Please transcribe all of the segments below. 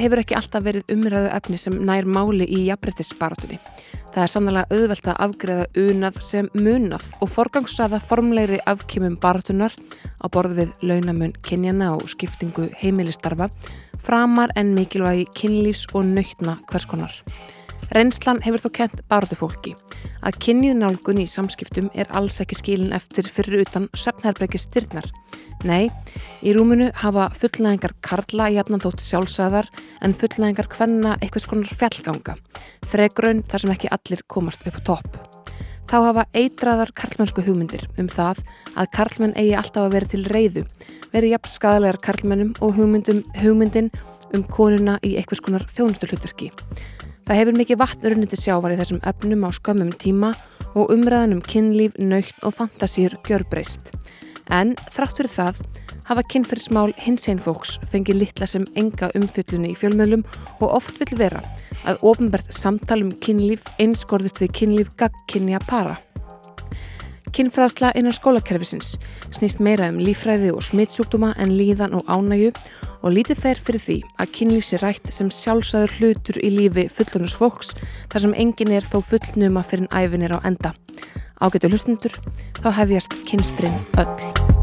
Hefur ekki alltaf verið umræðu efni sem nær máli í jafnbrettisbaratunni. Það er sannlega auðvelt að afgreða unað sem munað og forgangsraða formlegri afkymum baratunar á borð við launamun kynjana og skiptingu heimilistarfa framar en mikilvægi kynlífs og nöytna hverskonar. Reynslan hefur þó kent baratufólki að kynjuð nálgun í samskiptum er alls ekki skilin eftir fyrir utan sefnherbergi styrnar. Nei, í rúmunu hafa fullnæðingar karla jafnan þótt sjálfsæðar en fullnæðingar hvenna eitthvað skonar fjallganga. Þregraun þar sem ekki allir komast upp á topp. Þá hafa eitraðar karlmennsku hugmyndir um það að karlmenn eigi alltaf að vera til reyðu, verið jafn skadalegar karlmennum og hugmyndin um konuna í eitthvað skonar þjónustulhutverki. Það hefur mikið vatn runniti sjávar í þessum efnum á skömmum tíma og umræðan um kynlíf, nöytt og fantasýr gjörbreyst. En þrátt fyrir það hafa kynferðismál hins einn fólks fengið litla sem enga umfyllunni í fjölmjölum og oft vil vera að ofinbært samtal um kynlíf einskorðist við kynlíf gagkynja para. Kinnfræðsla innan skólakerfisins snýst meira um lífræði og smittsjúkduma en líðan og ánægu og lítið fer fyrir því að kynlíf sé rætt sem sjálfsæður hlutur í lífi fullunars fólks þar sem engin er þó fullnuma fyrir en æfinir á enda. Ágætu hlustundur, þá hefjast kynstrinn öll.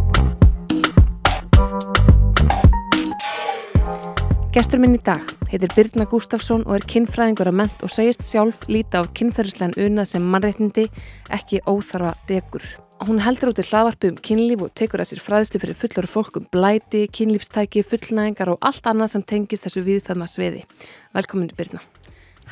Gestur minn í dag heitir Birna Gustafsson og er kinnfræðingur að ment og segist sjálf líta á kinnferðislegan unað sem mannreitindi ekki óþarfa degur. Hún heldur út í hlaðvarpu um kynlíf og tekur að sér fræðslu fyrir fullari fólk um blæti, kynlífstæki, fullnæðingar og allt annað sem tengist þessu viðfæðma sviði. Velkomin Birna.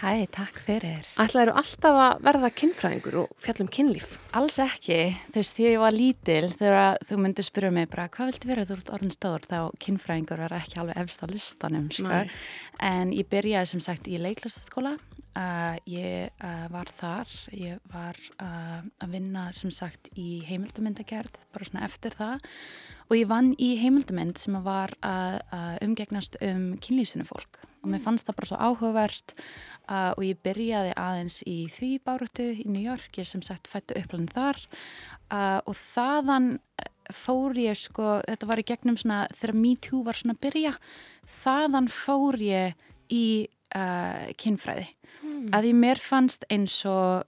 Hæ, takk fyrir. Ætlaði eru alltaf að verða kynfræðingur og fjallum kynlíf? Alls ekki. Því ég var lítil þegar þú myndir spyrja mig bara hvað viltu vera þú ert orðin stór þá kynfræðingur var ekki alveg efst á listanum. Sko. En ég byrjaði sem sagt í leiklastaskóla. Uh, ég uh, var þar, ég var uh, að vinna sem sagt í heimildumindagerð bara svona eftir það og ég vann í heimildumynd sem var að umgegnast um kynlýsinu fólk og mér fannst það bara svo áhugavert uh, og ég byrjaði aðeins í því bárötu í New York, ég er sem sagt fættu upplæðin þar. Uh, og þaðan uh, fór ég sko, þetta var í gegnum svona þegar Me Too var svona að byrja, þaðan fór ég í uh, kynfræði, mm. að ég mér fannst eins og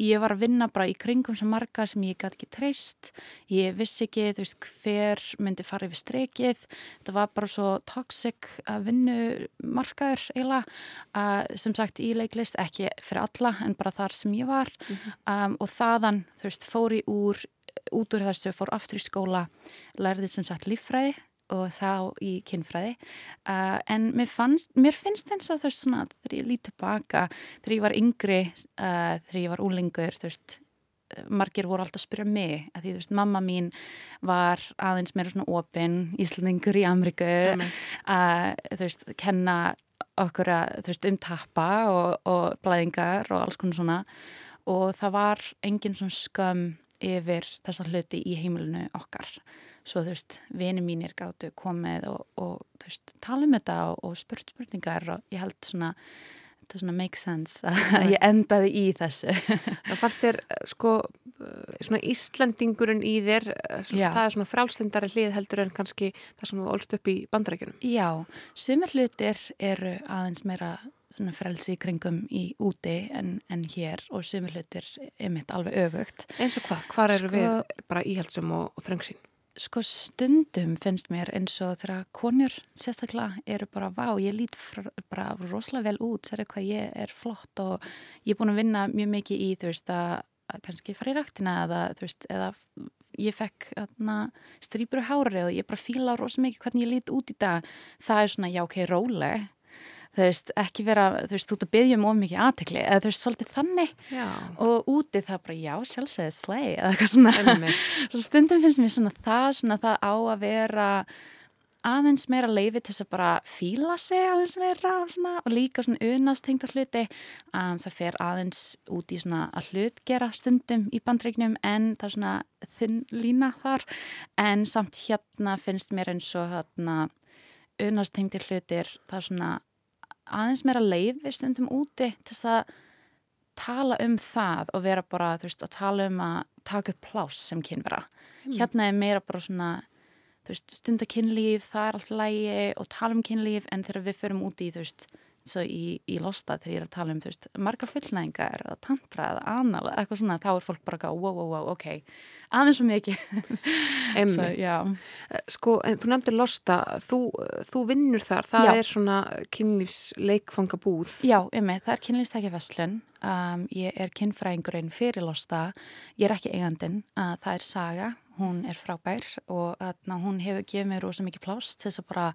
ég var að vinna bara í kringum sem marga sem ég gæti ekki treyst. Ég vissi ekki, þú veist, hver myndi fara yfir strekið, þetta var bara svo toxic að vinnu markaður eiginlega sem sagt í leiklist, ekki fyrir alla en bara þar sem ég var. Mm -hmm. um, og þaðan, þú veist, fór ég úr út úr þessu, fór aftur í skóla lærði sem sagt líffræði og þá í kynfræði. Uh, en mér, fannst, mér finnst eins og þess að þegar ég líti tilbaka þegar ég var yngri uh, þegar ég var úlingur þú veist margir voru alltaf að spyrja mig að því þú veist mamma mín var aðeins meira svona opinn íslendingur í Amriku uh, þú veist kenna okkur að þú veist umtappa og, og blæðingar og alls konar svona. Og það var engin svona skömm yfir þessa hluti í heimilinu okkar svo þú veist, vini mínir gáttu komið og, og þú veist, tala um þetta og, og spurt spurningar og ég held svona þetta svona make sense að ég endaði í þessu. Það fannst þér sko svona Íslandingurinn í þér svona, það er svona frálslindari hlið heldur en kannski það sem þú ólst upp í bandarækjunum Já, sumir hlutir eru aðeins meira svona frelsi kringum í úti en, en hér og sumir hlutir er mitt alveg öfugt. Eins og hvað? Hvað eru sko, við bara íhaldsum og, og þröngsinn? Sko stundum finnst mér eins og þegar konjur sérstaklega eru bara vá, ég lít bara rosalega vel út, sér eitthvað ég er flott og ég er búin að vinna mjög mikið í þú veist að kannski fara í rættina eða þú veist eða ég fekk strýpur hári og ég bara fíla rosalega mikið hvernig ég lít út í dag, það er svona já ok, róleg þú veist, ekki vera, þú veist, þú ert að byggja um of mikið aðtekli, eða þú veist, svolítið þannig. Já. og úti það bara, já, sjálfsögðið slei, eða eitthvað svona. Svo stundum finnst mér svona það, svona það á að vera aðeins meira leifi til þess að bara fíla sig aðeins meira svona, og líka svona unastengta hluti. Um, það fer aðeins út í svona að hlutgera stundum í bandreiknum en það er svona þinn lína þar. En samt hérna finnst mér eins og þarna unastengti hlutir það er svona aðeins meira leiði stundum úti til þess að tala um það og vera bara, þú veist, að tala um að taka upp plás sem kynvera. Mm. Hérna er meira bara svona, þú veist, stundakinnlíf, það er alltaf lægi og tala um kinnlíf en þegar við förum út í, þú veist, svo í, í losta þegar ég er að tala um, þú veist, marga fullnæðingar eða tantra eða anal eitthvað svona, þá er fólk bara að, wow, wow, wow, ok, aðeins svo mikið. Einmitt. Sko, en þú nefndir losta, þú, þú vinnur þar, það já. er svona kynlífsleikfangabúð. Já, einmitt, það er kynlífstækja vestlun, um, ég er kynfræðingurinn fyrir losta, ég er ekki eigandin, uh, það er Saga, hún er frábær og uh, hún hefur gefið mér rosa mikið plást til þess að bara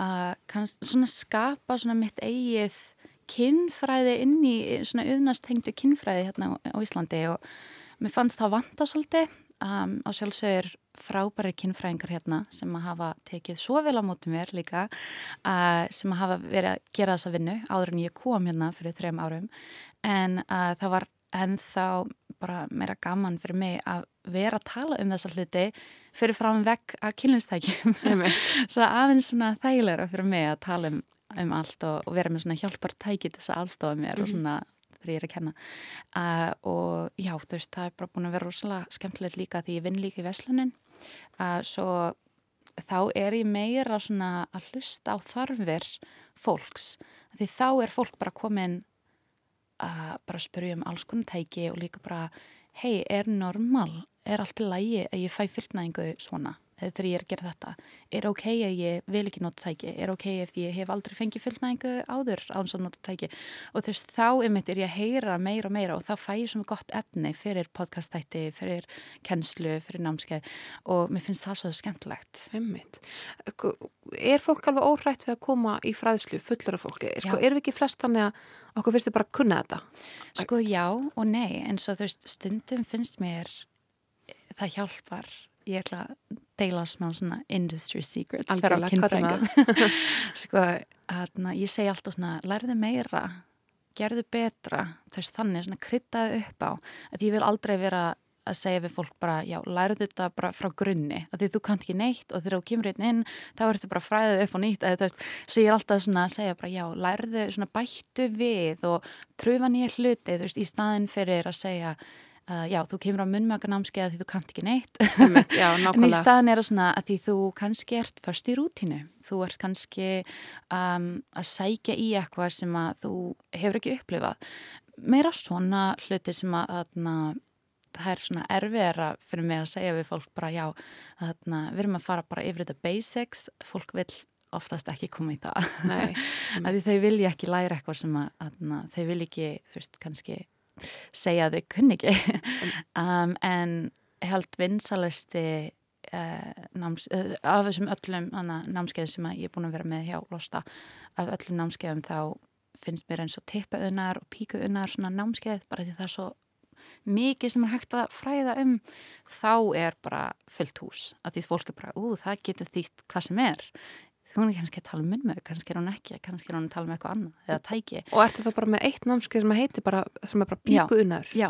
að svona skapa svona mitt eigið kinnfræði inn í svona auðnastengtu kinnfræði hérna á Íslandi og mér fannst það vanta svolítið. Um, á sjálfsögur frábæri kinnfræðingar hérna sem að hafa tekið svo vel á mótum mér líka uh, sem að hafa verið að gera þessa vinnu áður en ég kom hérna fyrir þrejum árum. En uh, það var ennþá bara meira gaman fyrir mig að vera að tala um þessa hluti fyrir fram vekk að kynlistækjum svo aðeins svona þægilegra fyrir mig að tala um, um allt og, og vera með svona hjálpar tæki til þess að aðstofa mér mm -hmm. og mhm. svona þegar ég er að kenna uh, og já þú veist það er bara búin að vera rosalega skemmtilegt líka því ég vinn líka í Veslunin uh, svo þá er ég meira svona að hlusta á þarfir fólks því þá er fólk bara komin að bara spyrja um alls konar tæki og líka bara hei, er normal er allt í lægi að ég fæ fylgnaðingu svona þegar ég er að gera þetta er ok að ég vil ekki nota tæki er ok ef ég hef aldrei fengið fylgnaðingu áður á þess að nota tæki og þú veist þá er ég að heyra meira og meira og þá fæ ég svona gott efni fyrir podcastætti, fyrir kennslu fyrir námskeið og mér finnst það svo skemmtilegt Einmitt. Er fólk alveg órætt við að koma í fræðslu fullur af fólki? Sko, er við ekki flest þannig að okkur finnst þið bara að kunna þetta? Sko já og nei en svo þú veist stundum finnst mér það hjálpar. Ég ætla að deila smá svona industry secrets sko, að ég segi alltaf svona lærðu meira, gerðu betra. Þess þannig svona kryttaðu upp á. Að ég vil aldrei vera að segja við fólk bara, já, lærðu þetta bara frá grunni, að því þú kant ekki neitt og þegar þú kemur einn inn, þá ertu bara fræðið upp og nýtt, þú veist, svo ég alltaf svona að segja bara, já, lærðu svona bættu við og pröfa nýja hluti, þú veist, í staðin fyrir að segja Uh, já, þú kemur á munnmöggarnámskeið að því þú kamt ekki neitt. Einmitt, já, en í staðin er það svona að því þú kannski ert först í rútínu. Þú ert kannski um, að sækja í eitthvað sem að þú hefur ekki upplifað. Meira svona hluti sem að þarna, það er svona erfiðara fyrir mig að segja við fólk bara já, þarna, við erum að fara bara yfir þetta basics, fólk vil oftast ekki koma í það. Að því þau vilja ekki læra eitthvað sem að, að þau vil ekki, þú veist, kannski segja að þau kunni ekki. Um, en held vinsalasti uh, náms, uh, af þessum öllum námskeið sem ég er búin að vera með hjá Losta af öllum námskeiðum þá finnst mér eins og tippauðunar og píkuðunar svona námskeið bara því það er svo mikið sem er hægt að fræða um þá er bara fullt hús. Að því fólk er bara, ú það getur þýtt hvað sem er hún er kannski að tala um minnmög, kannski er hún ekki kannski er hún að tala um eitthvað annað eða tæki. Og ertu þá bara með eitt námskeið sem heitir bara, sem er bara bíku unnar Já,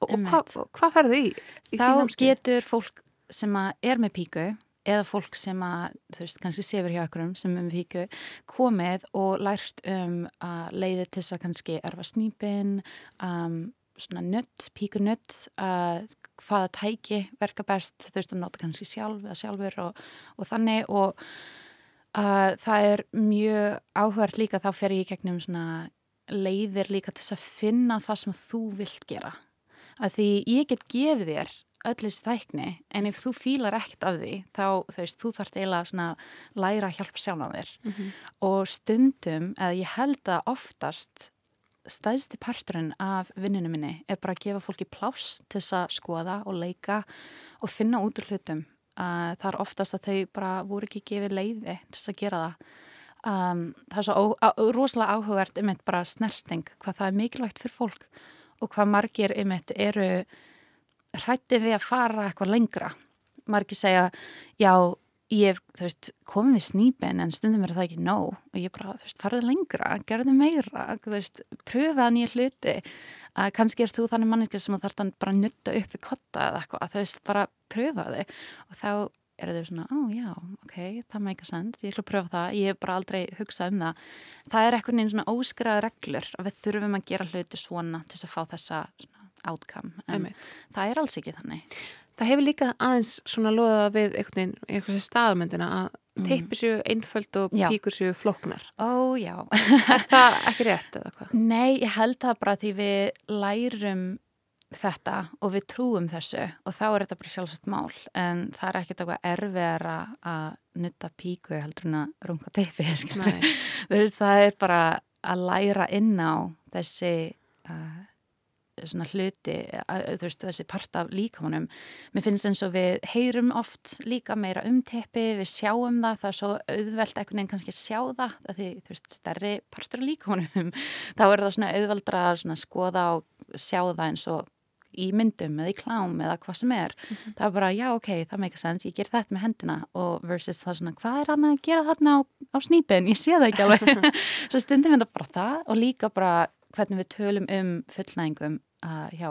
og, og hvað hva ferði í? í þá getur fólk sem er með píku eða fólk sem að, þú veist, kannski sefur hjá okkurum sem er með píku, komið og lært um að leiði til þess að kannski erfa snýpin um, svona nött, píku nött uh, hvaða tæki verka best, þú veist, að nota kannski sjálf eða sjálfur og, og þannig og Uh, það er mjög áhverð líka þá fer ég í gegnum svona leiðir líka til að finna það sem þú vilt gera. Að því ég get gefið þér öll þessi þækni en ef þú fílar ekkert af því þá þú veist, þú þarfst eiginlega svona læra að hjálpa sjálf á þér mm -hmm. og stundum, eða ég held að oftast stæðsti parturinn af vinninu minni er bara að gefa fólki pláss til þess að skoða og leika og finna út úr hlutum Uh, það er oftast að þau bara voru ekki gefið leiði til þess að gera það. Um, það er svo ó, á, rosalega áhugavert þetta bara snerting hvað það er mikilvægt fyrir fólk og hvað margir þetta eru hrætti við að fara eitthvað lengra. Margir segja já ég hef komið við snýpin en stundum er það ekki nóg og ég bara þú veist farið lengra, gerði meira þú veist, pröfa nýja hluti að kannski er þú þannig manningir sem þú þarf þannig bara að nutta upp í kotta eða eitthvað, að þú veist, bara pröfa þig og þá eru þau svona, ó oh, já, ok, það make a sense, ég ætla að pröfa það, ég hef bara aldrei hugsað um það. Það er eitthvað neina svona óskræða reglur að við þurfum að gera hluti svona til að fá þessa svona, outcome, en Einmitt. það er alls ekki þannig. Það hefur líka aðeins svona loðað við einhvern veginn, einhversi staðmyndina að mm. teipi séu einföld og píkur séu floknar. Ó, já. er það ekki rétt eða hvað? Nei, ég held það bara því við lærum þetta og við trúum þessu og þá er þetta bara sjálfsagt mál en það er ekkert eitthvað erfiðara að nutta píku heldur en að runga teipi það er bara að læra inn á þessi uh, svona hluti, þú veist, þessi part af líkamanum. Mér finnst eins og við heyrum oft líka meira um teppi, við sjáum það, það er svo auðvelt ekkert en kannski að sjá það, það því, þú veist, stærri partur af líkamanum. Þá er það svona auðveldra að skoða og sjá það eins og í myndum eða í klám eða hvað sem er mm -hmm. það er bara, já ok, það make sense ég ger þetta með hendina og versus það svona hvað er hann að gera þarna á, á snýpin ég sé það ekki alveg svo stundum við bara það og líka bara hvernig við tölum um fullnæðingum uh, hjá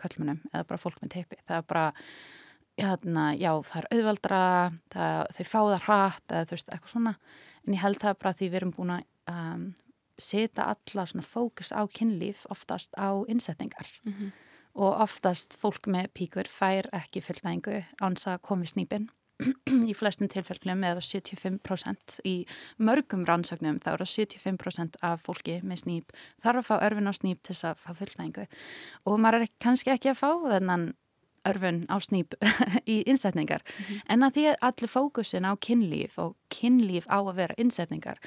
köllmunum eða bara fólk með teipi. Það er bara, hérna, já, það er auðvaldra, það, þau fá það hratt eða þú veist, eitthvað svona. En ég held það bara því við erum búin að um, setja alla svona fókus á kynlíf oftast á innsetningar. Mm -hmm. Og oftast fólk með píkur fær ekki fullnæðingu áns að komi snýpinn í flestum tilfellum það 75% í mörgum rannsóknum þá er það 75% af fólki með snýp þarf að fá örfin á snýp til þess að fá fullnægingu og maður er kannski ekki að fá þennan örfun á snýp í innsetningar mm -hmm. en að því að allir fókusin á kynlíf og kynlíf á að vera innsetningar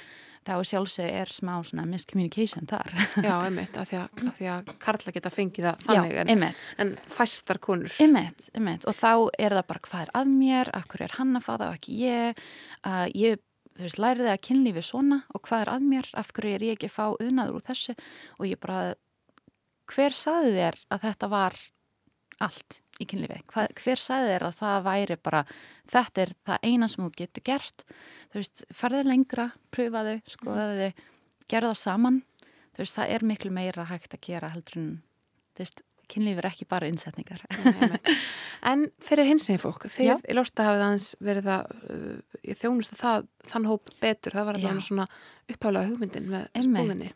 þá sjálfsög er smá svona miscommunication þar. Já, einmitt, af því að, að, að Karla geta fengið það þannig Já, en, en fæstar konur. Einmitt, einmitt, og þá er það bara hvað er að mér, af hverju er hann að það og ekki ég, uh, ég þú veist, læriði að kynlífi svona og hvað er að mér, af hverju er ég ekki að fá unaður úr þessu? Og ég bara, hver saði þér að þetta var allt í kynlífi? Hva, hver saði þér að það væri bara, þetta er það eina sem þú getur gert þú veist, farðið lengra, pröfaðu, skoðaðu, gerða saman, þú veist, það er miklu meira hægt að gera heldur en, þú veist, kynlífið er ekki bara innsetningar. en fyrir hins eginn fólk, þegar í lósta hafið aðeins verið að, uh, ég þjónustu það, þann hóp betur, það var alltaf svona upphálega hugmyndin með spúðinni.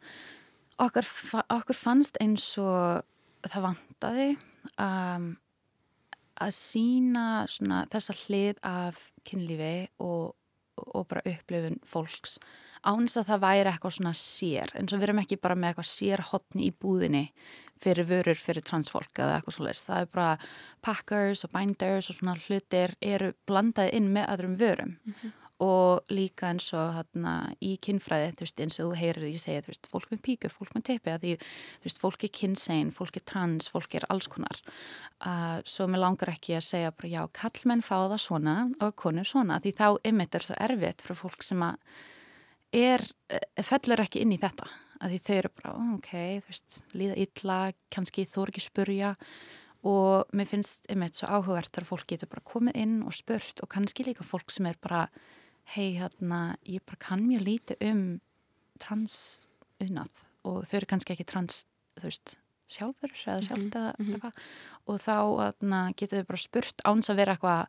Okkur, okkur fannst eins og það vantaði um, að sína þessa hlið af kynlífi og og bara upplifun fólks áns að það væri eitthvað svona sér eins og við erum ekki bara með eitthvað sér hotni í búðinni fyrir vörur fyrir transfólk eða eitthvað svolítið það er bara packers og binders og svona hlutir eru blandaði inn með öðrum vörum. Mm -hmm og líka eins og hérna í kinnfræði, þú veist, eins og þú heyrir ég segja, þú veist, fólk með píku, fólk með teipi því, þú veist, fólk er kynnsegin, fólk er trans fólk er alls konar. Uh, svo mér langar ekki að segja bara, já, kallmenn fá það svona og konur svona því þá ymmit er svo erfitt frá fólk sem að er, eh, fellur ekki inn í þetta. Að því þau eru bara, ok, þú veist líða illa, kannski þú er ekki spurja. Og mér finnst ymmit svo áhugavert þegar fólk getur bara komið inn og spurt og kannski líka fólk sem er bara hei hérna, ég bara kann mjög lítið um transunnað og þau eru kannski ekki trans, þú veist, sjálfur eða mhm, sjálft eða mm -hmm. eitthvað og þá hérna, getur þau bara spurt áns að vera eitthvað,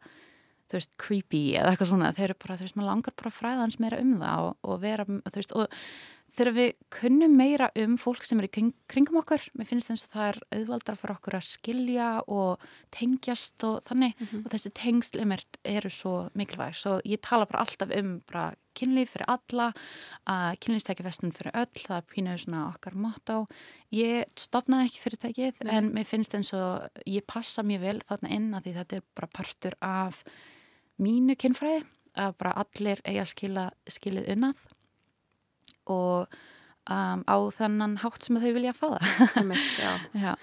þú veist, creepy eða eitthvað svona, þau eru bara, þú veist, maður langar bara fræðans meira um það og, og vera, þú veist, og þegar við kunnum meira um fólk sem er í kring, kringum okkur, mér finnst eins og það er auðvaldra fyrir okkur að skilja og tengjast og þannig mm -hmm. og þessi tengslimert eru svo mikilvæg, svo ég tala bara alltaf um bara kynlíf fyrir alla að kynlífstækjafestun fyrir öll það pínuðu svona okkar motto ég stopnaði ekki fyrirtækið -hmm. en mér finnst eins og ég passa mjög vel þarna inn að því þetta er bara partur af mínu kynfræði að bara allir eiga skila, skilið unnað og um, á þannan hátt sem þau vilja að faða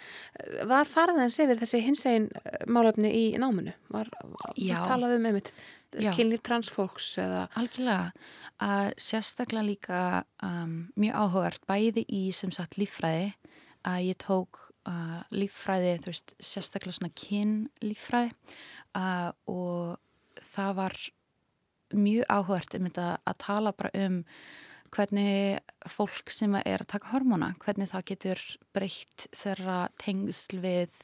Var faraðans yfir þessi hins einn eh, málöfni í náminu? Var, var talað um einmitt kynlíf transfólks eða Algjörlega, uh, sérstaklega líka um, mjög áhugart bæði í sem sagt líffræði að uh, ég tók uh, líffræði veist, sérstaklega svona kynlíffræði uh, og það var mjög áhugart um þetta að tala bara um hvernig fólk sem er að taka hormóna, hvernig það getur breytt þeirra tengsl við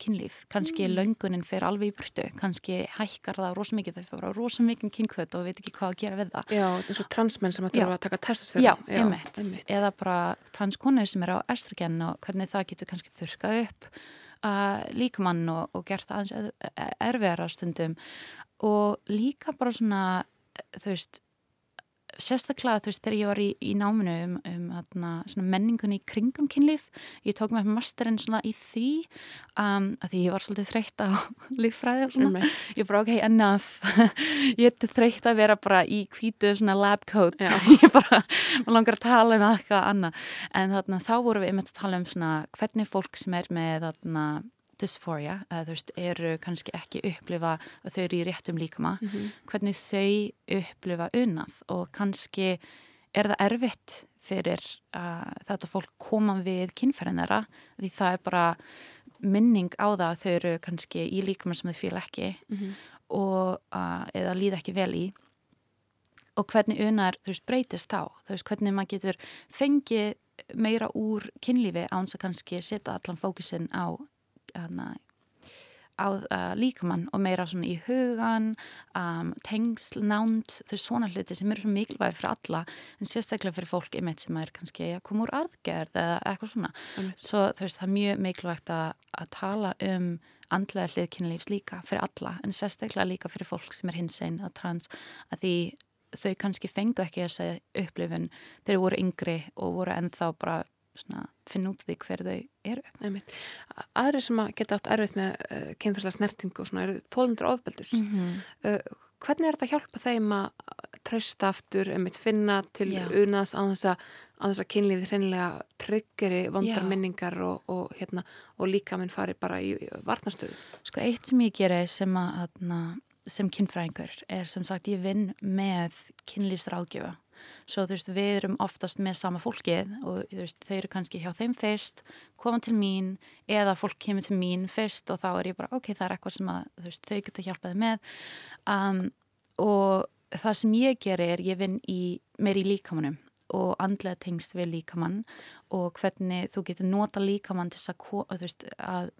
kynlíf, kannski mm. löngunin fyrir alveg í burtu, kannski hækkar það rosa mikið, þau fyrir rosa mikið kynkvöld og veit ekki hvað að gera við það. Já, eins og transmenn sem að þurfa að taka testastöðum. Já, Já einmitt. einmitt, eða bara transkonu sem er á estrogen og hvernig það getur kannski þurkað upp líkamann og, og gert það aðeins erfiðara stundum og líka bara svona þú veist sérstaklega þú veist þegar ég var í, í náminu um, um atna, menningunni í kringum kynlíf ég tók með masterinn svona í því um, að því ég var svolítið þreytt á líffræði og svona. Ég bara ok, enough. Ég er þreytt að vera bara í kvítu svona lab coat. Ég bara, langar að tala um eitthvað annað. En þarna, þá vorum við einmitt að tala um svona hvernig fólk sem er með þarna dysphoria, eða þú veist, eru kannski ekki upplifa að þau eru í réttum líkama, mm -hmm. hvernig þau upplifa unnað og kannski er það erfitt fyrir uh, þetta fólk koma við kynferðinara því það er bara minning á það að þau eru kannski í líkama sem þau fíla ekki mm -hmm. og, uh, eða líða ekki vel í og hvernig unar þú veist breytist þá, þú veist hvernig maður getur fengið meira úr kynlífi áns að kannski setja allan fókusin á hana, á uh, líkamann og meira svona í hugan, um, tengsl, nánd, þau svona hluti sem eru svo mikilvægi fyrir alla en sérstaklega fyrir fólk í mitt sem er kannski að koma úr aðgerð eða eitthvað svona. Mm. Svo þú veist það er mjög mikilvægt að, að tala um andlega hlið kynlífs líka fyrir alla en sérstaklega líka fyrir fólk sem er hins einn að trans að því þau kannski fengu ekki þessi upplifun þegar þau voru yngri og voru ennþá bara finna út því hver þau eru. Einmitt. Aðri sem að geta átt erfitt með uh, kynferðslega snertingu eru þólundur ofbeldis. Mm -hmm. uh, hvernig er þetta að hjálpa þeim að treysta aftur, einmitt finna til unaðs á þess að kynlíði hreinlega tryggeri vondar Já. minningar og, og, hérna, og líka minn fari bara í, í varnastöðu? Sko eitt sem ég gera sem að sem kynfræðingur er sem sagt ég vinn með kynlýsráðgjöfa svo þú veist við erum oftast með sama fólkið og þú veist þau eru kannski hjá þeim fyrst, koma til mín eða fólk kemur til mín fyrst og þá er ég bara ok, það er eitthvað sem að, veist, þau geta hjálpaði með. Um, og það sem ég ger er ég vinn í, meir í líkamannum og andlega tengst við líkamann og hvernig þú getur nota líkamann til að, veist, að,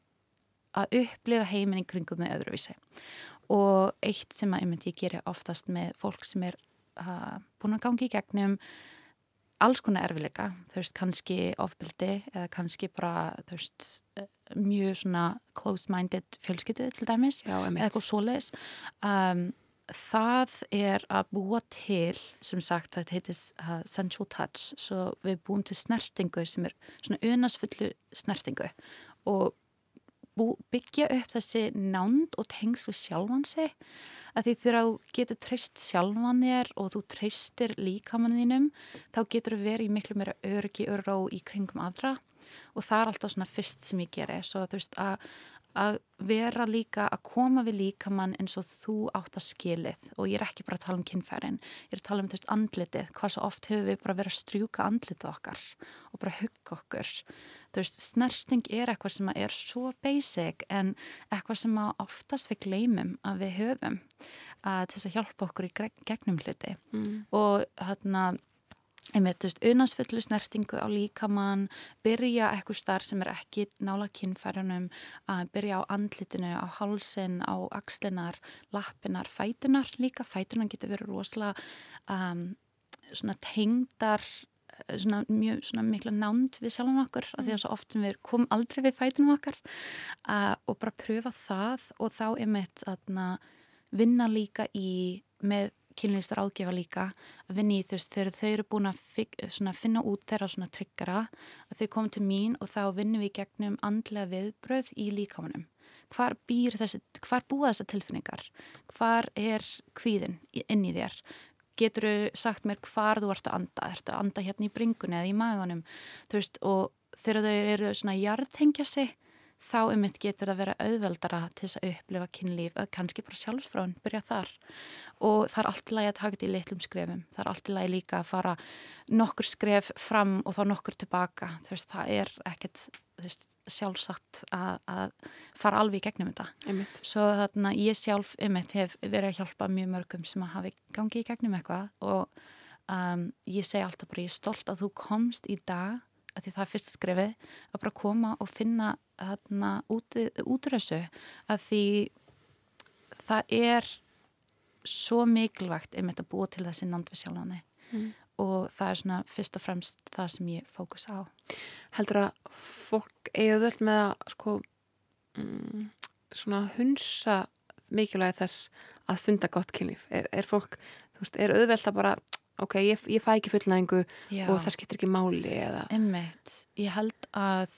að upplifa heiminn í kringum með öðruvísi. Og eitt sem að ég gerir oftast með fólk sem er búin að gangi í gegnum alls konar erfileika, þú veist, kannski ofbildi eða kannski bara, þú veist, eh, mjög svona closed-minded fjölskyttu til dæmis Já, eða eitthvað svoleiðis. Um, það er að búa til, sem sagt, þetta heitis uh, sensual touch, svo við búum til snertingu sem er svona unasfullu snertingu og bú, byggja upp þessi nánd og tengs við sjálfan sig að því þegar þú getur treyst sjálfan þér og þú treystir líkamanninum þá getur þú verið í miklu meira örgi, örró í kringum aðra. Og það er alltaf svona fyrst sem ég gerir svo þú veist að, að vera líka að koma við líkamann eins og þú átt að skilið. Og ég er ekki bara að tala um kynfærin ég er að tala um þú veist andlitið. Hvað svo oft hefur við bara verið að strjúka andlitið okkar og bara hugga okkur þú veist, snersting er eitthvað sem er svo basic en eitthvað sem oftast við gleymum að við höfum að þess að hjálpa okkur í gegnum hluti mm. og hérna einmitt, þú veist, unansfullu snertingu á líkamann, byrja eitthvað starf sem er ekki nála kynfærunum að byrja á andlitinu á hálsin, á axlinar lappinar, fætunar líka fætunar getur verið rosalega um, svona tengdar svona mjög svona mikla nánd við sjálfum okkur mm. af því að svo oft sem við komum aldrei við fætinum okkar uh, og bara pröfa það og þá er mitt að vinna líka í með kynlistar ágefa líka að vinna í veist þegar þau eru búin að finna út þeirra svona tryggara að þau komum til mín og þá vinnum við gegnum andlega viðbröð í líkamanum. Hvar býr þessi, hvar búa þessa tilfinningar? Hvar er kvíðin inn í þér getur þú sagt mér hvar þú ert að anda, ert að anda hérna í bringunni eða í maganum, þú veist, og þegar þau eru svona jarðhengja sig, þá um mitt getur það að vera auðveldara til þess að upplifa kynlíf, að kannski bara sjálfsfrán byrja þar og það er allt í lagi að taka þetta í litlum skrefum, það er allt í lagi líka að fara nokkur skref fram og þá nokkur tilbaka, þú veist, það er ekkert veist, sjálfsagt að, að fara alveg í gegnum þetta. Einmitt. Svo þarna ég sjálf, einmitt, hef verið að hjálpa mjög mörgum sem að hafi gangið í gegnum eitthvað og um, ég segi alltaf bara, ég er stolt að þú komst í dag, að því það er fyrst skrefið, að bara koma og finna þarna útrössu að því það er svo mikilvægt einmitt að búa til þessi nandvið sjálfnáni mm. og það er svona fyrst og fremst það sem ég fókus á Heldur að fólk eiga völd með að sko mm, svona hunsa mikilvægi þess að stunda gott kynlíf? Er, er fólk, þú veist, er auðvelt að bara, ok, ég, ég fæ ekki fullnæðingu og það skiptir ekki máli eða? Einmitt, ég held að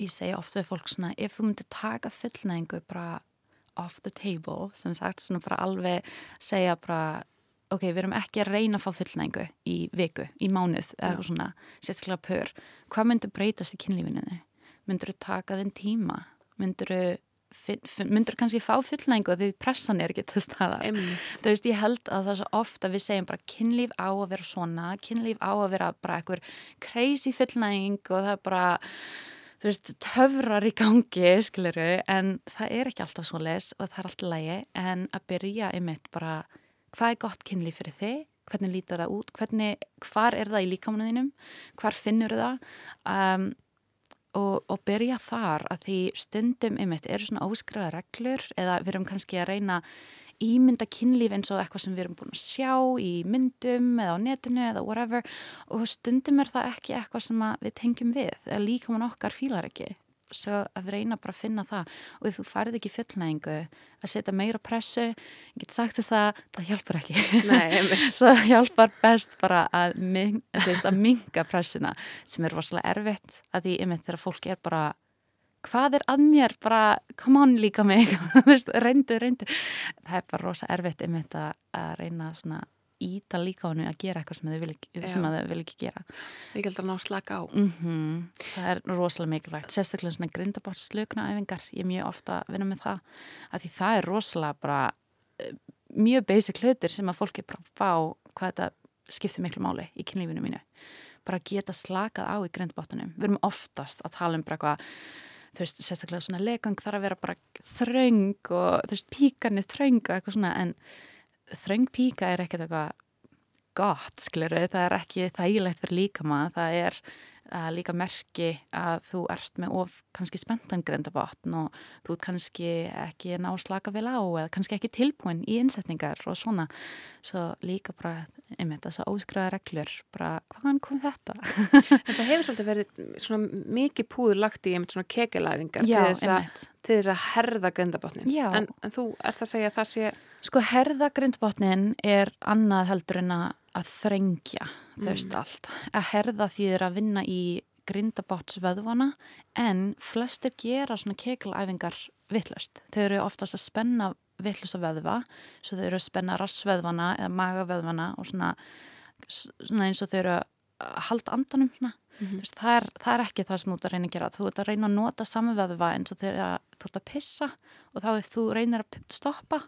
ég segi ofta við fólk svona, ef þú myndir taka fullnæðingu bara off the table, sem sagt, svona bara alveg segja bara ok, við erum ekki að reyna að fá fullnæðingu í viku, í mánuð, eða eitthvað svona sérstaklega pör, hvað myndur breytast í kynlífinu? Myndur þú taka þinn tíma? Myndur þú myndur kannski fá fullnæðingu því pressan er ekki til staða þú veist, ég held að það er svo ofta við segjum bara kynlíf á að vera svona kynlíf á að vera bara einhver crazy fullnæðing og það er bara þú veist, töfrar í gangi skiliru, en það er ekki alltaf svo les og það er alltaf lægi en að byrja einmitt bara hvað er gott kynlíf fyrir þig, hvernig lítar það út, hvernig, hvar er það í líkamunuðinum, hvar finnur það? Um, og, og byrja þar að því stundum einmitt eru svona óskræða reglur eða við erum kannski að reyna ímynda kynlíf eins og eitthvað sem við erum búin að sjá í myndum eða á netinu eða whatever. Og stundum er það ekki eitthvað sem við tengjum við eða líkamann okkar fílar ekki. Svo að við reyna bara að finna það. Og ef þú farið ekki fjöldnæðingu að setja meira pressu, ég get sagt það það hjálpar ekki. Svo það hjálpar best bara að, ming, að minga pressuna sem er rosalega erfitt að því þegar fólk er bara hvað er að mér, bara come on líka mig. Reyndu, reyndu. Það er bara rosa erfitt einmitt að reyna svona íta líka á hennu að gera eitthvað sem þau vil vil ekki gera. Við gældum að ná slaka á. Mm -hmm. Það er rosalega mikilvægt sérstaklega svona grindabátt slökna æfingar ég er mjög ofta að vinna með það að því það er rosalega bara eh, mjög basic hlutir sem að fólki bara fá hvað þetta skiptir miklu máli í kynlífinu mínu. Bara geta slakað á í grindabáttunum við erum oftast að tala um bara eitthvað þú veist, sérstaklega svona legang þarf að vera bara þröng og þú veist, píkarnir þröng og eitthvað svona en þröng píka er ekkert eitthvað gott, skiluru, það er ekki þægilegt fyrir líkama, það er líka merki að þú ert með of kannski spentan grendabotn og þú kannski ekki ná slaka vel á eða kannski ekki tilbúin í innsetningar og svona, svo líka bara einmitt þess að óskræða reglur bara hvaðan kom þetta? en það hefur svolítið verið svona mikið púður lagt í einmitt svona kekelæfingar til þess að herða grendabotnin en, en þú ert það að segja að það sé Sko herðagrindbotnin er annað heldur en að þrengja þau veist mm. allt. Að herða því þeir að vinna í grindabottsvöðvana en flestir gera svona kekilæfingar vittlust. Þau eru oftast að spenna vittlust að vöðva svo þau eru að spenna rassvöðvana eða magavöðvana og svona, svona eins og þau eru að halda andanum. Mm -hmm. veist, það, er, það er ekki það sem þú ert að reyna að gera. Þú ert að reyna að nota samvöðva eins og þegar þú ert að pissa og þá þú reynir að stoppa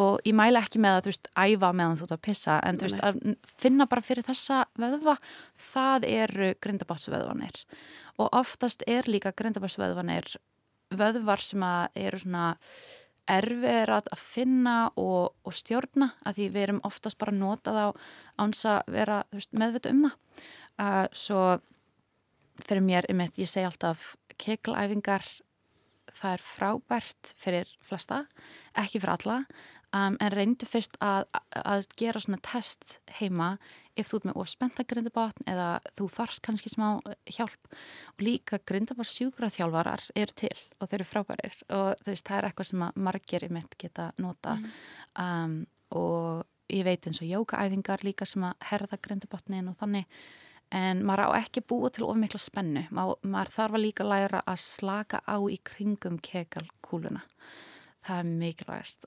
og ég mæla ekki með að þú veist æfa meðan þú ert að pissa en þú veist að finna bara fyrir þessa vöðva það eru grindabátsvöðvanir og oftast er líka grindabátsvöðvanir vöðvar sem eru svona erfir að finna og, og stjórna að því við erum oftast bara notað á áns að vera meðvita um það. Uh, svo fyrir mér, ég, ég segi alltaf keklæfingar það er frábært fyrir flesta, ekki fyrir alla um, en reyndu fyrst að, að gera svona test heima ef þú ert með ofspenta grindabátn eða þú þarfst kannski smá hjálp. Og líka grindabátt sjúkraþjálfarar eru til og þeir eru frábærir og veist, það er eitthvað sem margir í mitt geta nota mm. um, og ég veit eins og jókaæfingar líka sem að herða grindabátnin og þannig en maður á ekki búa til ofmikla spennu, maður, maður þarf að líka læra að slaka á í kringum kekalkúluna það er mikilvægast.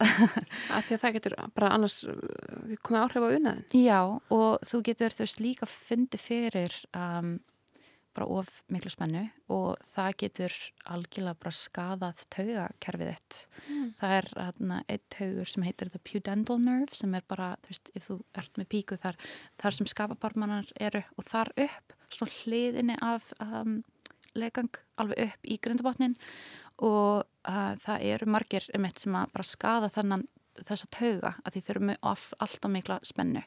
Að því að það getur bara annars uh, komið áhrif á unnaðin já og þú getur þú veist líka fundið fyrir um, bara of miklu spennu og það getur algjörlega bara skadað taugakerfið þitt. Mm. það er hérna eitt taugur sem heitir the pudendal nerve sem er bara þú veist ef þú ert með píku þar þar sem skafabarmanar eru og þar upp svona hliðinni af um, legang alveg upp í grundabotnin og uh, það eru margir emitt sem að bara skada þennan þessa tauga að því eru með alltaf mikla spennu.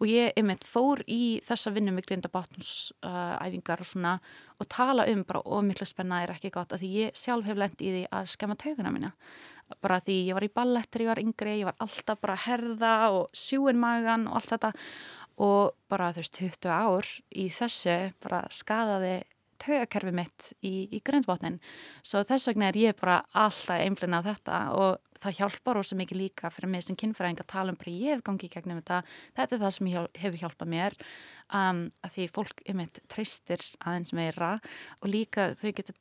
Og ég emitt fór í þessa vinnu með grindabátnusæfingar uh, og svona og tala um bara of mikla spenna er ekki gott að því ég sjálf hef lendið í því að skemma tauguna mína. Bara því ég var í ballettir, ég var yngri, ég var alltaf bara að herða og sjúin magan og allt þetta. Og bara þú veist 20 ár í þessu bara skadaði tögakerfi mitt í, í gröndbótnin svo þess vegna er ég bara alltaf einblina á þetta og það hjálpar ósað mikið líka fyrir mig sem kynfræðing að tala um bara ég hef gangið gegnum þetta. Þetta er það sem hjálp, hefur hjálpað mér um, að því fólk einmitt treystir aðeins meira og líka þau getur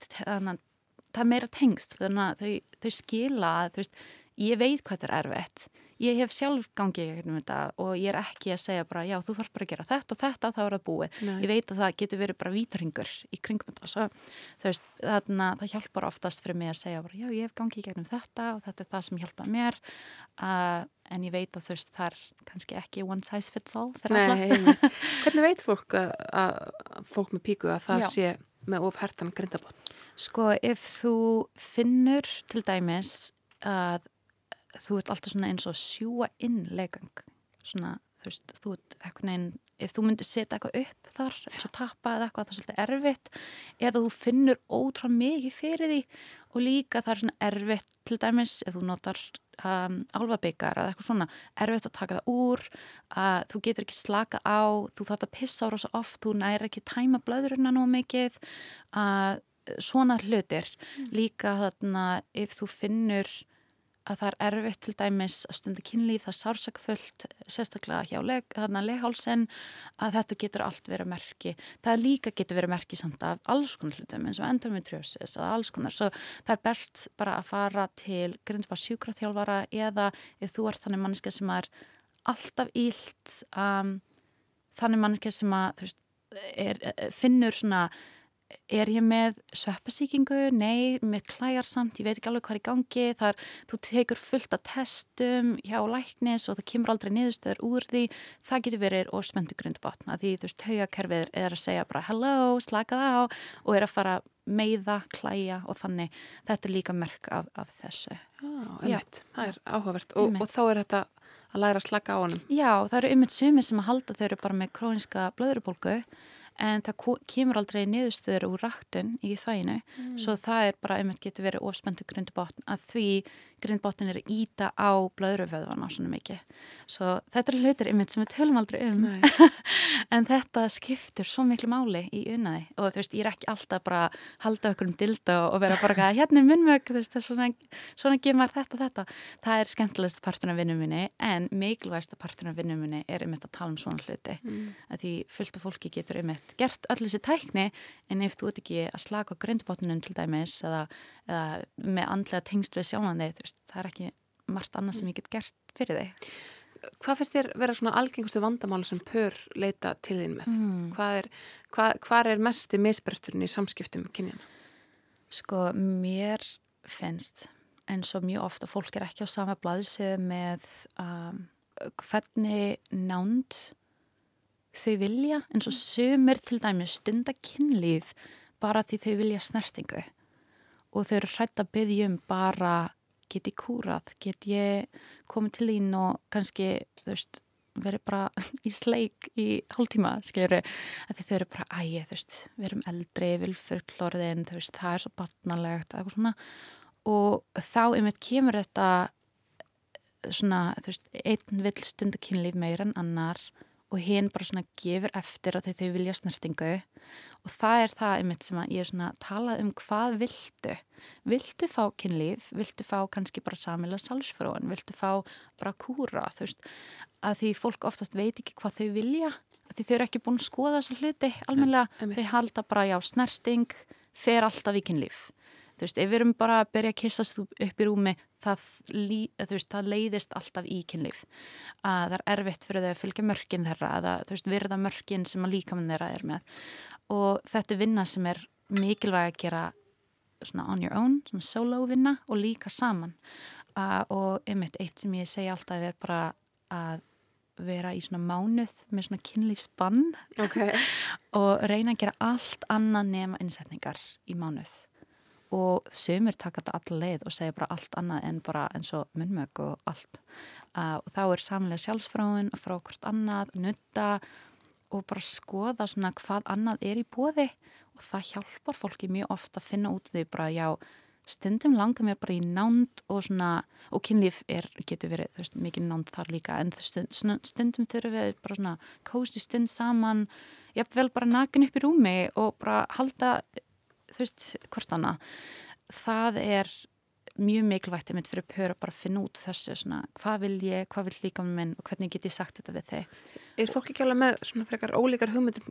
það er meira tengst að þau, þau skila veist, ég veit hvað þetta er erfitt ég hef sjálf gangið um þetta og ég er ekki að segja bara já þú þarf bara að gera þetta og þetta þá er það búið Nei. ég veit að það getur verið bara vítaringur í kringum þetta svo, veist, þannig að það hjálpar oftast fyrir mig að segja bara já ég hef gangið gegnum þetta og þetta er það sem hjálpar mér uh, en ég veit að þú veist það er kannski ekki one size fits all Nei, Hvernig veit fólk að, að fólk með píku að það já. sé með ofhertan grindabot? Sko ef þú finnur til dæmis að þú ert alltaf svona eins og sjúa inn legang svona þú veist, þú ert eitthvað neinn ef þú myndir setja eitthvað upp þar eins og tappa eða eitthvað það er svolítið erfitt. Eða þú finnur ótrá mikið fyrir því og líka það er svona erfitt til dæmis ef þú notar um, álfabikar eða eitthvað svona erfitt að taka það úr að þú getur ekki slaka á þú þátt að pissa á rosa oft þú næri ekki tæma blöðurina nú mikið að svona hlutir. Mm. líka þarna ef þú finnur að það er erfitt til dæmis að stunda kynlíf, það er sársakfullt sérstaklega hjá leg, leghálsen að þetta getur allt verið merki. Það líka getur verið merki samt af alls konar hlutum eins og endometriosis eða alls konar, svo það er best bara að fara til grindbar sjúkraþjálfara eða ef þú ert þannig manneska sem er alltaf ílt um, þannig manneska sem að veist, er, finnur svona er ég með sveppasíkingu? Nei, mér klæjar samt, ég veit ekki alveg hvað er í gangi, þar þú tekur fullt af testum hjá læknis og það kemur aldrei niðurstöður úr því, það getur verið og spöndu grundbotna því þú veist, haugakerfið er að segja bara hello, slakað á og er að fara meiða, klæja og þannig, þetta er líka merk af, af þessu. Já, það er áhugavert. Og, og þá er þetta að læra að slaka á honum. Já, það eru ymmið sumi sem að halda þau eru bara með króniska blöðurubólgu en það kemur aldrei niðurstöður úr rættun í þæginu mm. svo það er bara, einmitt getur verið ofspendu grundbotn að því grindbóttin er íta á blöðruföðvana svona mikið. Svo þetta er hlutir yfir sem við tölum aldrei um en þetta skiptur svo miklu máli í unnaði og þú veist, ég er ekki alltaf bara að halda okkur um dilda og vera bara að hérna er minnmög, þú veist, svona, svona gemar þetta, þetta. Það er skemmtilegast partur af vinnum minni en mikilvægast partur af vinnum minni er þetta að tala um svona hluti mm. að því fullt af fólki getur þetta gert öll þessi tækni en ef þú ert ekki að slaka grindbóttunum til dæmis eða eða með andlega tengst við sjálfandi það er ekki margt annað sem ég get gert fyrir þig Hvað finnst þér vera svona algengustu vandamála sem pör leita til þín með? Mm. Hvað er, hvað, hvað er mest í misbresturinn í samskiptum kynjana? Sko, mér finnst eins og mjög ofta fólk er ekki á sama blaðsið með um, hvernig nánd þau vilja eins og sömur til dæmi stundakynlíf bara því þau vilja snertingu og þau eru hrætt að byggja um bara get ég kúrað, get ég komið til þín og kannski þú veist, verið bara í sleik í hálftíma, skilju að þau eru bara, æg, þú veist, við erum eldri vilfurklóriðin, þú veist, það er svo barnalegt, eitthvað svona. Og þá einmitt kemur þetta svona, þú veist, einn vill stundu kynlíf meir en annar og hinn bara svona gefur eftir að þau vilja snertingu. Og það er það einmitt sem að ég er svona að tala um hvað viltu. Viltu fá kynlíf, viltu fá kannski bara samila salsfróðan, viltu fá bara kúra, þú veist? Að því fólk oftast veit ekki hvað þau vilja því þau eru ekki búin að skoða þessa hluti almenlega, ja, þau halda bara já, snersting fer alltaf í kynlíf þú veist, ef við erum bara að byrja að kissast upp í rúmi, það, veist, það leiðist alltaf í kynlíf. Að það er erfitt fyrir þau að fylgja mörgin þeirra, að þú veist, virða mörgin sem að líkamann þeirra er með. Og þetta er vinna sem er mikilvæg að gera svona on your own, svona solo vinna og líka saman. Uh, og einmitt eitt sem ég segi alltaf er bara að vera í svona mánuð með svona kynlífsbann. Okay. og reyna að gera allt annað nema innsetningar í mánuð og sömur taka þetta all leið og segja bara allt annað en bara eins og munmög og allt. Uh, og þá er samanlega sjálfsfráin að frá hvort annað, nutta og bara skoða svona hvað annað er í bóði og það hjálpar fólki mjög ofta að finna út því bara já, stundum langar mér bara í nánd og svona, og kynlíf er, getur verið, þú veist, mikið nánd þar líka en stund, stundum þurfum við bara svona kósti stund saman ég hef vel bara nakin upp í rúmi og bara halda þú veist, hvort annað það er mjög mikilvægt einmitt fyrir pör að bara finna út þessu svona, hvað vil ég, hvað vil líka með minn og hvernig get ég sagt þetta við þig? Er fólk ekki alveg með svona frekar ólíkar hugmyndir?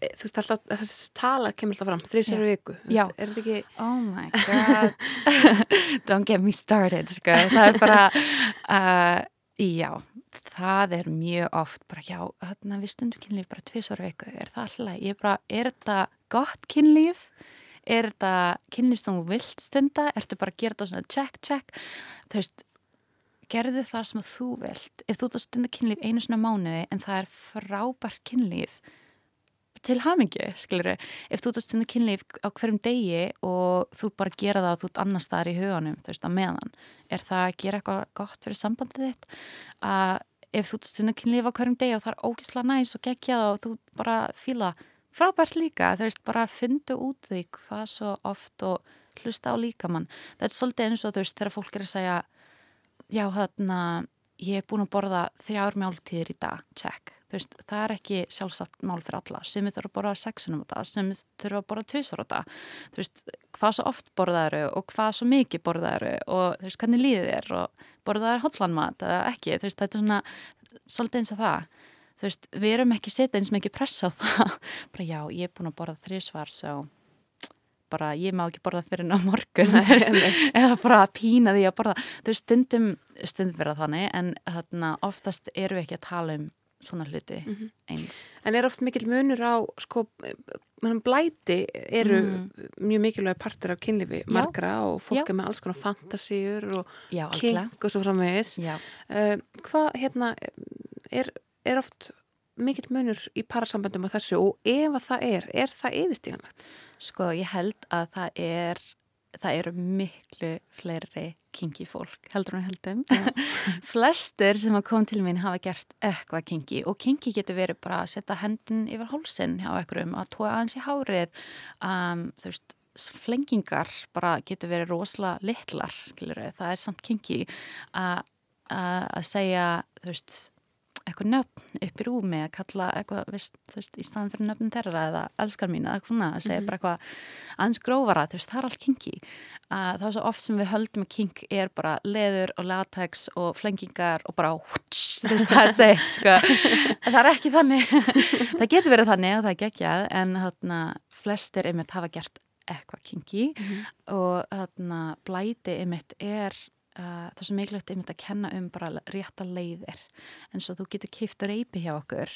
Eh, þú veist alltaf, þessi tala kemur alltaf fram, þrýsar viku Já. er þetta ekki Oh my god. Don't get me started sko. það er bara uh, já, það er mjög oft bara já, þarna við stundum kynlíf bara tviðsvara viku, er það alltaf ég er bara, er þetta gott kynlíf er þetta sem þú vilt stunda, ertu bara að gera þetta svona check, check, þú veist gerðu það sem þú vilt. Ef þú stundar kynlíf einu svona mánuði en það er frábært kynlíf til hamingi, skilur ef þú stundar kynlíf á hverjum degi og þú bara gera það og þú annars þar í huganum, þú veist, á meðan er það að gera eitthvað gott fyrir sambandið þitt? Að ef þú stundar kynlíf á hverjum degi og það er ógislega næs og geggja það og þú bara fíla frábært líka, þú veist, bara fyndu út því hvað svo oft og hlusta á líkamann. Það er svolítið eins og þú veist, þegar fólk er að segja já, þarna, ég er búin að borða þrjár mjáltíðir í dag, check. Þú veist, það er ekki sjálfsagt mál fyrir alla. Sem þurfa að borða sexunum á dag, sem þurfa að borða tvisar á dag. Þú veist, hvað svo oft borðaðu og hvað svo mikið borðaðu og þú veist, hvernig líðið er og borðaðu hotlanmat eða ekki. Þú veist, þetta er svona svolítið eins og það þú veist, við erum ekki setja eins mikið pressa á það. Bara já, ég er búin að borða þrísvar svo bara ég má ekki borða fyrir ná morgun eða bara pína því að borða. Þú veist, stundum, stundum verða þannig en þarna, oftast eru við ekki að tala um svona hluti mm -hmm. eins. En er oft mikil munur á sko, blæti eru mm. mjög mikilvæg partur af kynlifi margra og fólk Já. er með alls konar fantasíur og Já, kink og svo framvegis. Uh, hvað hérna er er oft mikill munur í parasamböndum á þessu og ef að það er, er það yfirstíganlegt? Sko, ég held að það er það eru miklu fleiri kinky fólk, heldur hún heldum flestir sem að koma til mín hafa gert eitthvað kinky og kinky getur verið bara að setja hendin yfir hólsinn hjá ekkurum, að tóa aðeins í hárið um, þú veist flengingar bara getur verið rosalega litlar, skilur það er samt kinky að segja, þú veist eitthvað nöfn upp í rúmi að kalla eitthvað, veist, þú veist, í staðan fyrir nöfn þeirra eða elskar mín eða svona að segja mm -hmm. bara eitthvað aðeins grófara, þú veist, það er allt kinky uh, það er svo oft sem við höldum að kink er bara leður og latex og flengingar og bara húts, þú veist, það er seitt sko, það er ekki þannig það getur verið þannig og það er geggjað en þarna flestir einmitt hafa gert eitthvað kinky mm -hmm. og þarna blæti einmitt er Uh, það er svo mikilvægt einmitt að kenna um bara rétta leiðir. En svo þú getur keift reypi hjá okkur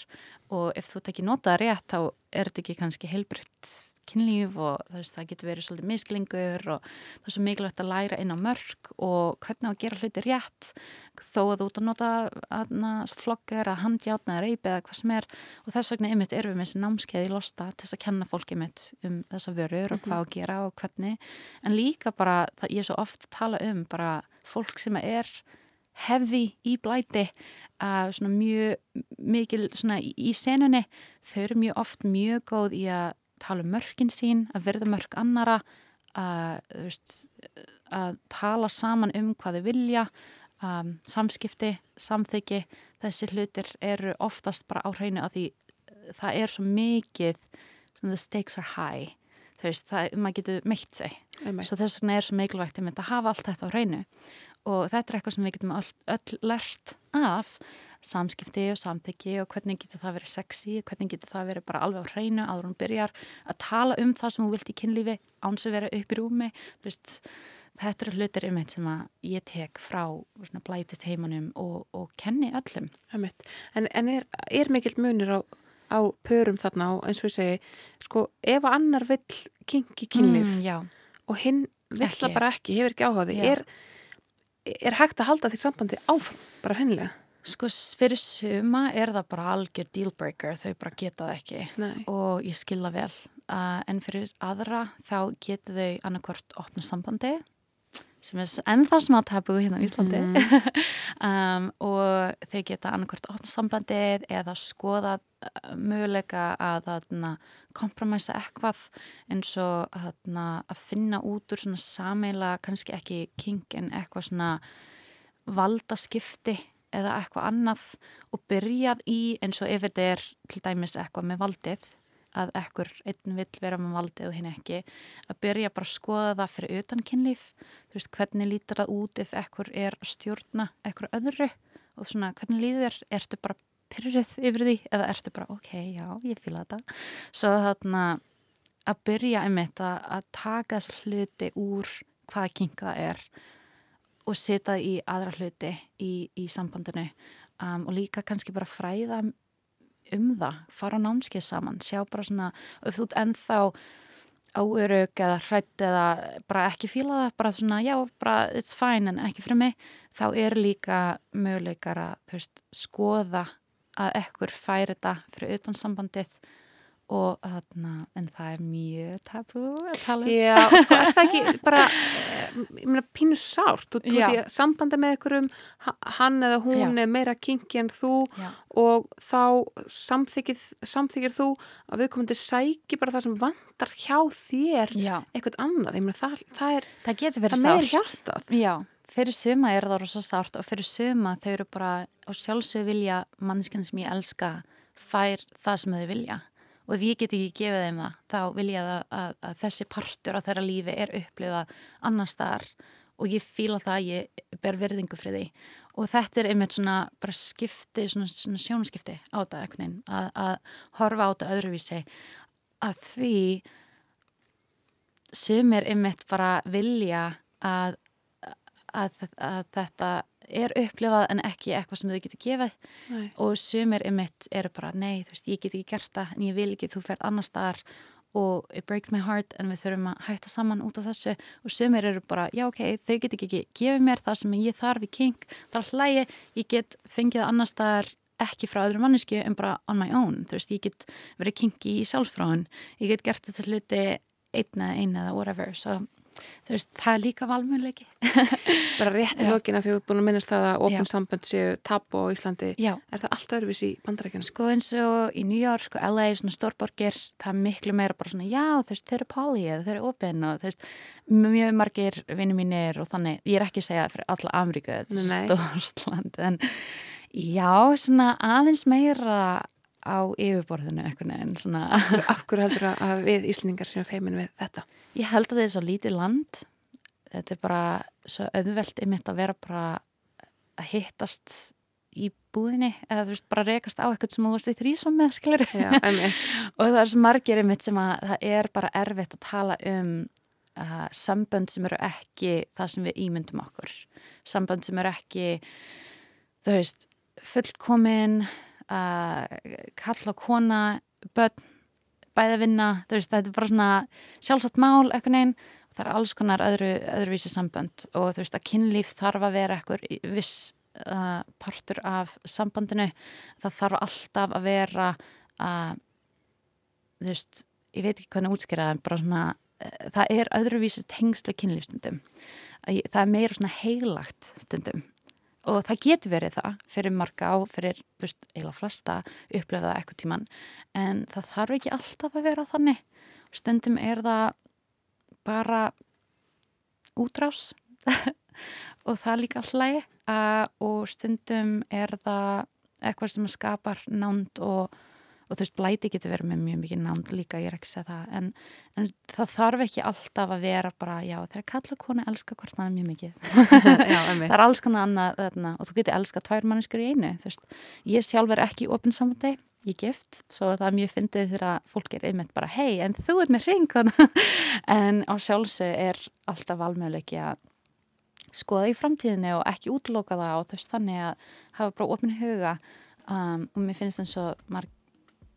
og ef þú tekir notað rétt þá er þetta ekki kannski heilbritt kynlíf og veist, það getur verið svolítið misklingur og það er svo mikilvægt að læra inn á mörg og hvernig að gera hluti rétt þó að þú ert að nota flogger að handjátna eða reypi eða hvað sem er. Og þess vegna ymitt erum við með þessi námskeið í losta til þess að kenna fólk ymitt um þessa vörur og hvað að gera og hvernig. En líka bara, það, ég er svo oft að tala um bara fólk sem er hefði í blæti að svona mjög mikil svona í senunni þau eru mjög oft mjög góð í að tala um mörkin sín, að verða mörk annara að, veist, að tala saman um hvað þau vilja um, samskipti, samþyggi þessi hlutir eru oftast bara á hreinu að því það er svo mikið the stakes are high. Veist, það, maður getur meitt sig. Svo þess vegna er svo mikilvægt að hafa allt þetta á hreinu. Og þetta er eitthvað sem við getum öll, öll lert af samskipti og samþyggi og hvernig getur það verið sexy, hvernig getur það verið bara alveg á hreinu áður hún byrjar að tala um það sem hún vilt í kynlífi áns að vera upp í rúmi. Veist, þetta eru hlutir um eitt sem að ég tek frá svona, blætist heimanum og, og kenni öllum. En, en er, er mikill munir á, á pörum þarna og eins og ég segi sko ef annar vill kingi kynlíf mm, og hinn vill það bara ekki, hefur ekki áhugaði er, er hægt að halda því sambandi áfram, bara hennilega Sko fyrir suma er það bara algjör dealbreaker, þau bara geta það ekki Nei. og ég skilða vel uh, en fyrir aðra þá geta þau annarkvört opna sambandi sem er ennþá smá tabu hérna í Íslandi mm. um, og þau geta annarkvört opna sambandið eða skoða uh, möguleika að kompromæsa eitthvað eins og að finna út úr svona sameila, kannski ekki king en eitthvað svona valdaskipti eða eitthvað annað og byrjað í eins og ef þetta er til dæmis eitthvað með valdið að ekkur einn vill vera með valdið og hinn ekki að byrja bara að skoða það fyrir utan kynlíf. Þú veist hvernig lítur það út ef ekkur er að stjórna ekkur öðru? Og svona hvernig líður ertu bara pyrruð yfir því? Eða ertu bara ok, já, ég fýla þetta. Svo þarna að byrja einmitt að, að taka þess hluti úr hvaða kynk það er og setja í aðra hluti í, í sambandinu um, og líka kannski bara fræða um það, fara á námskeið saman sjá bara svona, ef þú ennþá áörug eða hrætt eða bara ekki fíla það bara svona, já, bara it's fine en ekki fyrir mig, þá er líka möguleikar að, veist, skoða að ekkur færi þetta fyrir utan sambandið og þarna, en það er mjög tabú að tala um. Já, sko, er það ekki bara, eh, ég meina, pínu sárt, þú ert í sambanda með einhverjum, hann eða hún Já. er meira kinki en þú Já. og þá samþykir, samþykir þú að viðkomandi sæki bara það sem vandar hjá þér Já. eitthvað annað, ég meina, það, það er, það getur verið sárt. Það meir hjartað. Já, fyrir suma er það rosa sárt og fyrir suma þau eru bara á sjálfsög vilja mannskinn sem ég elska fær það sem þau vilja og ef ég get ekki gefið þeim það þá vil ég að, að, að þessi partur af þeirra lífi er upplifað annar staðar. Og ég fíla það að ég ber verðingu fyrir því. Og þetta er einmitt svona bara skipti, svona, svona sjónaskipti á þetta eknin, að, að horfa á þetta öðruvísi. Að því sem er einmitt bara vilja að þetta er upplifað en ekki eitthvað sem þau getur gefið. Nei. og sumir emitt eru bara nei, þú veist, ég get ekki gert það en ég vil ekki, þú fer annar staðar. Og it breaks my heart en við þurfum að hætta saman út af þessu. Og sumir eru bara, já ok, þau get ekki gefið mér það sem ég þarf í king það er hlægi, ég get fengið annar staðar ekki frá öðru mannesku en bara on my own, þú veist, ég get verið kingi í sjálfsfráin, ég get gert þetta hluti einna, einna eða whatever, svo veist, það er líka valmjörleiki bara rétt í högina því þú er búin að minnast það að ofn sambönd séu tapu á Íslandi. Já. er það alltaf öðruvís í bandarækjana? Sko eins og í New York og LA, svona stórborgir það er miklu meira bara svona, já þeir eru pálið, þeir eru ofinn og þú veist mjög margir vinni mínir og þannig ég er ekki að segja fyrir alla Ameríku þetta er stórstland, en já, svona aðeins meira á yfirborðinu eitthvað en svona. Af hverju heldur að við Íslandingar séum feimin við þetta? Ég held að þetta er svo lítið land. Þetta er bara svo auðvelt ymitt að vera bara að hittast í búðinni eða þú veist bara rekast á eitthvað sem þú varst í þrísom með skilur Já, og það er svo margir ymitt sem að það er bara erfitt að tala um uh, sambönd sem eru ekki það sem við ímyndum okkur. Sambönd sem eru ekki þú veist fullkomin að kalla kona börn, bæða vinna veist, þetta er bara svona sjálfsagt mál eitthvað neinn, það er alls konar öðru, öðruvísi sambönd og þú veist að kynlíf þarf að vera eitthvað viss uh, partur af sambandinu. Það þarf alltaf að vera að uh, þú veist, ég veit ekki hvernig útskýra en bara svona, uh, það er öðruvísi tengslu kynlífstundum það er meira svona heilagt stundum og það getur verið það fyrir marga á, fyrir veist, eila flesta upplefaða eitthvað tíman en það þarf ekki alltaf að vera þannig. Stundum er það bara útrás og það líka hlæg og stundum er það eitthvað sem skapar nánd og og þú veist, blæti getur verið með mjög mikið nánd líka, ég er ekki að segja það. En, en það þarf ekki alltaf að vera bara, já, þegar kalla konu elska hvort það er mjög mikið. Já, það er alls konar annað þarna, og þú getur elska tvær manneskur í einu, þú veist. Ég sjálf er ekki í opinsamandi, ég gift svo það er mjög fyndið þegar fólk er einmitt bara, hei, en þú er með ring en á sjálfsög er alltaf valmöðuleiki að skoða í framtíðinu og ekki útloka það og veist, þannig að hafa bara opin huga. Um, og mér finnst eins og marg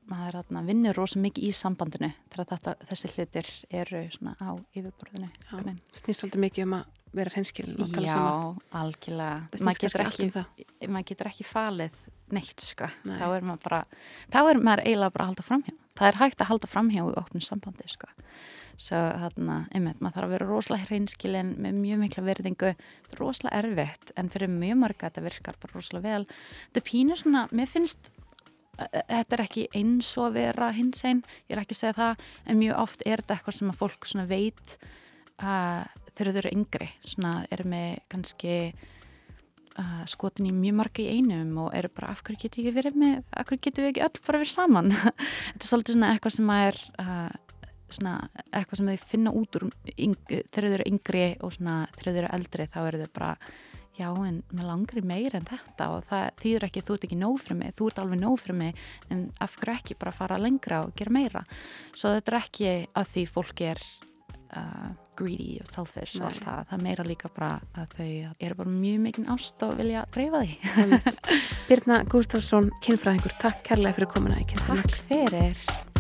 maður atna, vinnur rosa mikið í sambandinu þetta, þessi hlutir eru svona á yfirborðinu Snýst svolítið mikið um að vera henskilin og tala Já, saman. Já, algjörlega maður getur, ekki, um maður getur ekki falið neitt sko. Nei. þá er maður bara þá er maður eiginlega bara að halda framhjá. Það er hægt að halda framhjá í opnum sambandi sko. Svo þarna, einmitt, maður þarf að vera rosalega hreinskilin með mjög mikla verðingu rosalega erfitt en fyrir mjög marga þetta virkar bara rosalega vel. Þetta pínur svona, mér finnst þetta er ekki eins og að vera hins einn, ég er ekki að segja það en mjög oft er þetta eitthvað sem að fólk veit uh, þegar þau eru yngri svona eru með kannski uh, skotin í mjög marga í einum og eru bara af hverju getur ekki verið með, af hverju getur við ekki öll bara verið saman? Þetta er svolítið svona eitthvað sem að er uh, svona eitthvað sem þau finna út úr þegar þau eru yngri og svona þegar þau eru eldri þá eru þau bara já en mér langar í meira en þetta og það þýður ekki þú ert ekki nóg fyrir mig, þú ert alveg nóg fyrir mig en af hverju ekki bara fara lengra og gera meira? Svo þetta er ekki að því fólk er uh, greedy og selfish Nei. og allt það, það meira líka bara að þau eru bara mjög mikinn ást og vilja dreifa því. Birna Gustafsson, kynfræðingur, takk kærlega fyrir komuna Takk fyrir